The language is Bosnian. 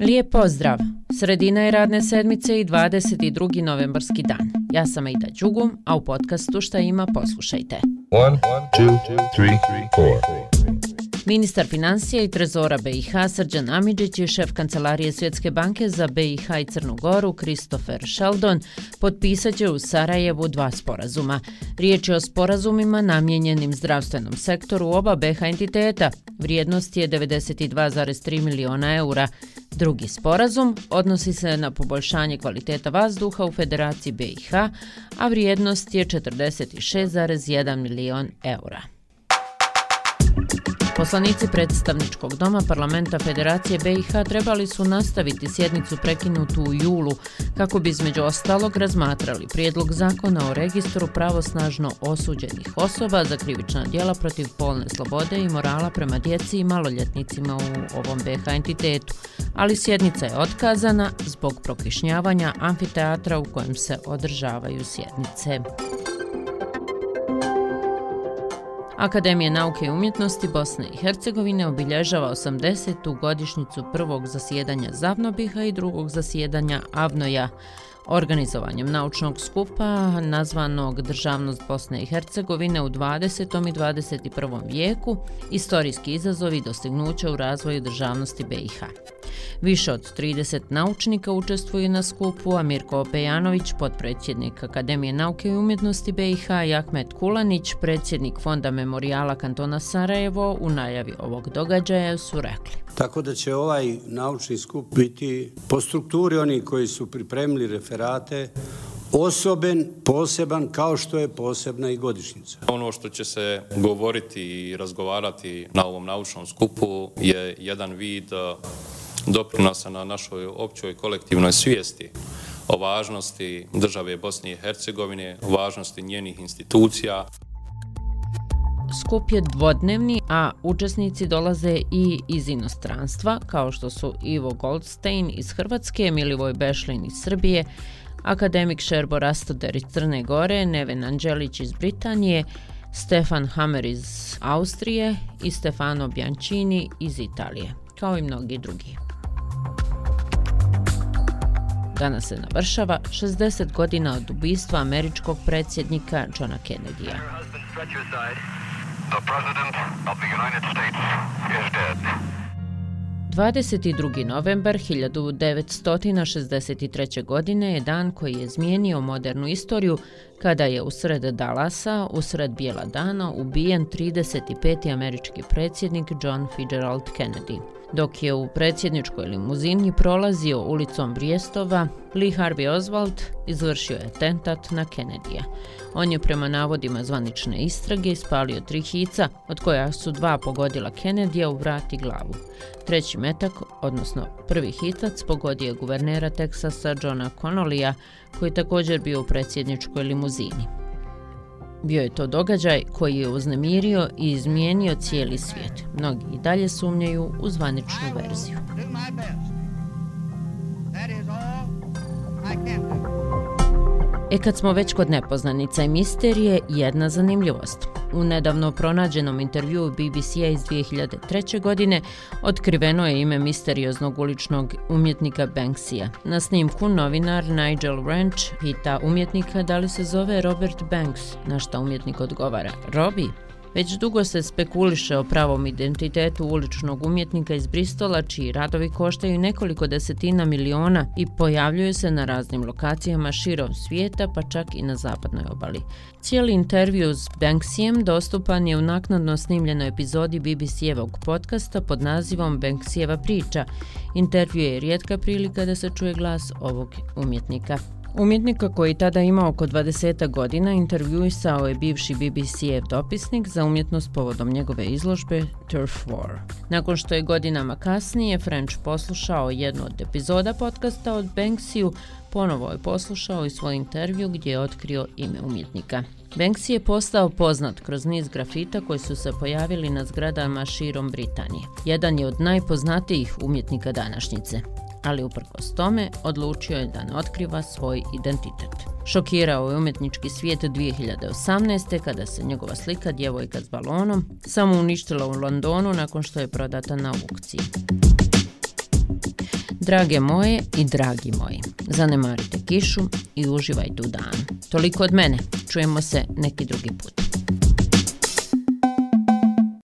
Lijep pozdrav! Sredina je radne sedmice i 22. novembarski dan. Ja sam Aida Đugum, a u podcastu šta ima poslušajte. 1, 2, 3, 4. Ministar financija i trezora BiH Srđan Amidžić i šef Kancelarije Svjetske banke za BiH i Crnu Goru Christopher Sheldon potpisat će u Sarajevu dva sporazuma. Riječ je o sporazumima namjenjenim zdravstvenom sektoru oba BiH entiteta. Vrijednost je 92,3 miliona eura. Drugi sporazum odnosi se na poboljšanje kvaliteta vazduha u Federaciji BiH, a vrijednost je 46,1 milion eura. Poslanici predstavničkog doma parlamenta Federacije BiH trebali su nastaviti sjednicu prekinutu u julu kako bi između ostalog razmatrali prijedlog zakona o registru pravosnažno osuđenih osoba za krivična djela protiv polne slobode i morala prema djeci i maloljetnicima u ovom BiH entitetu, ali sjednica je otkazana zbog prokišnjavanja amfiteatra u kojem se održavaju sjednice. Akademija nauke i umjetnosti Bosne i Hercegovine obilježava 80. godišnicu prvog zasjedanja Zavnobiha i drugog zasjedanja Avnoja. Organizovanjem naučnog skupa nazvanog Državnost Bosne i Hercegovine u 20. i 21. vijeku, istorijski izazovi i dostignuća u razvoju državnosti BiH. Više od 30 naučnika učestvuje na skupu, a Mirko Opejanović, podpredsjednik Akademije nauke i umjetnosti BiH i Ahmet Kulanić, predsjednik Fonda memorijala kantona Sarajevo, u najavi ovog događaja su rekli. Tako da će ovaj naučni skup biti po strukturi oni koji su pripremili referate osoben, poseban, kao što je posebna i godišnjica. Ono što će se govoriti i razgovarati na ovom naučnom skupu je jedan vid e, doprinosa na našoj općoj kolektivnoj svijesti o važnosti države Bosne i Hercegovine, o važnosti njenih institucija. Skup je dvodnevni, a učesnici dolaze i iz inostranstva, kao što su Ivo Goldstein iz Hrvatske, Milivoj Bešlin iz Srbije, akademik Šerbo Rastoder iz Crne Gore, Neven Anđelić iz Britanije, Stefan Hammer iz Austrije i Stefano Bianchini iz Italije, kao i mnogi drugi. Danas se navršava 60 godina od ubistva američkog predsjednika Johna The President of the United States is dead. 22. novembar 1963. godine je dan koji je zmijenio modernu istoriju kada je usred Dalasa, usred bijela dana, ubijen 35. američki predsjednik John Fitzgerald Kennedy. Dok je u predsjedničkoj limuzini prolazio ulicom Brijestova, Lee Harvey Oswald izvršio je tentat na Kennedyja. On je prema navodima zvanične istrage ispalio tri hica, od koja su dva pogodila Kennedyja u vrat i glavu. Treći metak, odnosno prvi hitac, pogodio je guvernera Teksasa Johna Connollya, koji također bio u predsjedničkoj limuzini. Bio je to događaj koji je uznemirio i izmijenio cijeli svijet. Mnogi i dalje sumnjaju u zvaničnu verziju. E kad smo već kod nepoznanica i misterije, jedna zanimljivost. U nedavno pronađenom intervjuu BBC-a iz 2003. godine otkriveno je ime misterioznog uličnog umjetnika Banksija. Na snimku novinar Nigel Ranch pita umjetnika da li se zove Robert Banks, na šta umjetnik odgovara. Robbie? Već dugo se spekuliše o pravom identitetu uličnog umjetnika iz Bristola, čiji radovi koštaju nekoliko desetina miliona i pojavljuju se na raznim lokacijama širom svijeta, pa čak i na zapadnoj obali. Cijeli intervju s Banksijem dostupan je u naknadno snimljenoj epizodi BBC-evog podcasta pod nazivom Banksijeva priča. Intervju je rijetka prilika da se čuje glas ovog umjetnika. Umjetnika koji tada ima oko 20 godina intervjuisao je bivši BBC-ev dopisnik za umjetnost povodom njegove izložbe Turf War. Nakon što je godinama kasnije French poslušao jednu od epizoda podcasta od Banksiju, ponovo je poslušao i svoj intervju gdje je otkrio ime umjetnika. Banksy je postao poznat kroz niz grafita koji su se pojavili na zgradama širom Britanije. Jedan je od najpoznatijih umjetnika današnjice ali uprkos tome odlučio je da ne otkriva svoj identitet. Šokirao je umjetnički svijet 2018. kada se njegova slika djevojka s balonom samo uništila u Londonu nakon što je prodata na aukciji. Drage moje i dragi moji, zanemarite kišu i uživajte u dan. Toliko od mene, čujemo se neki drugi put.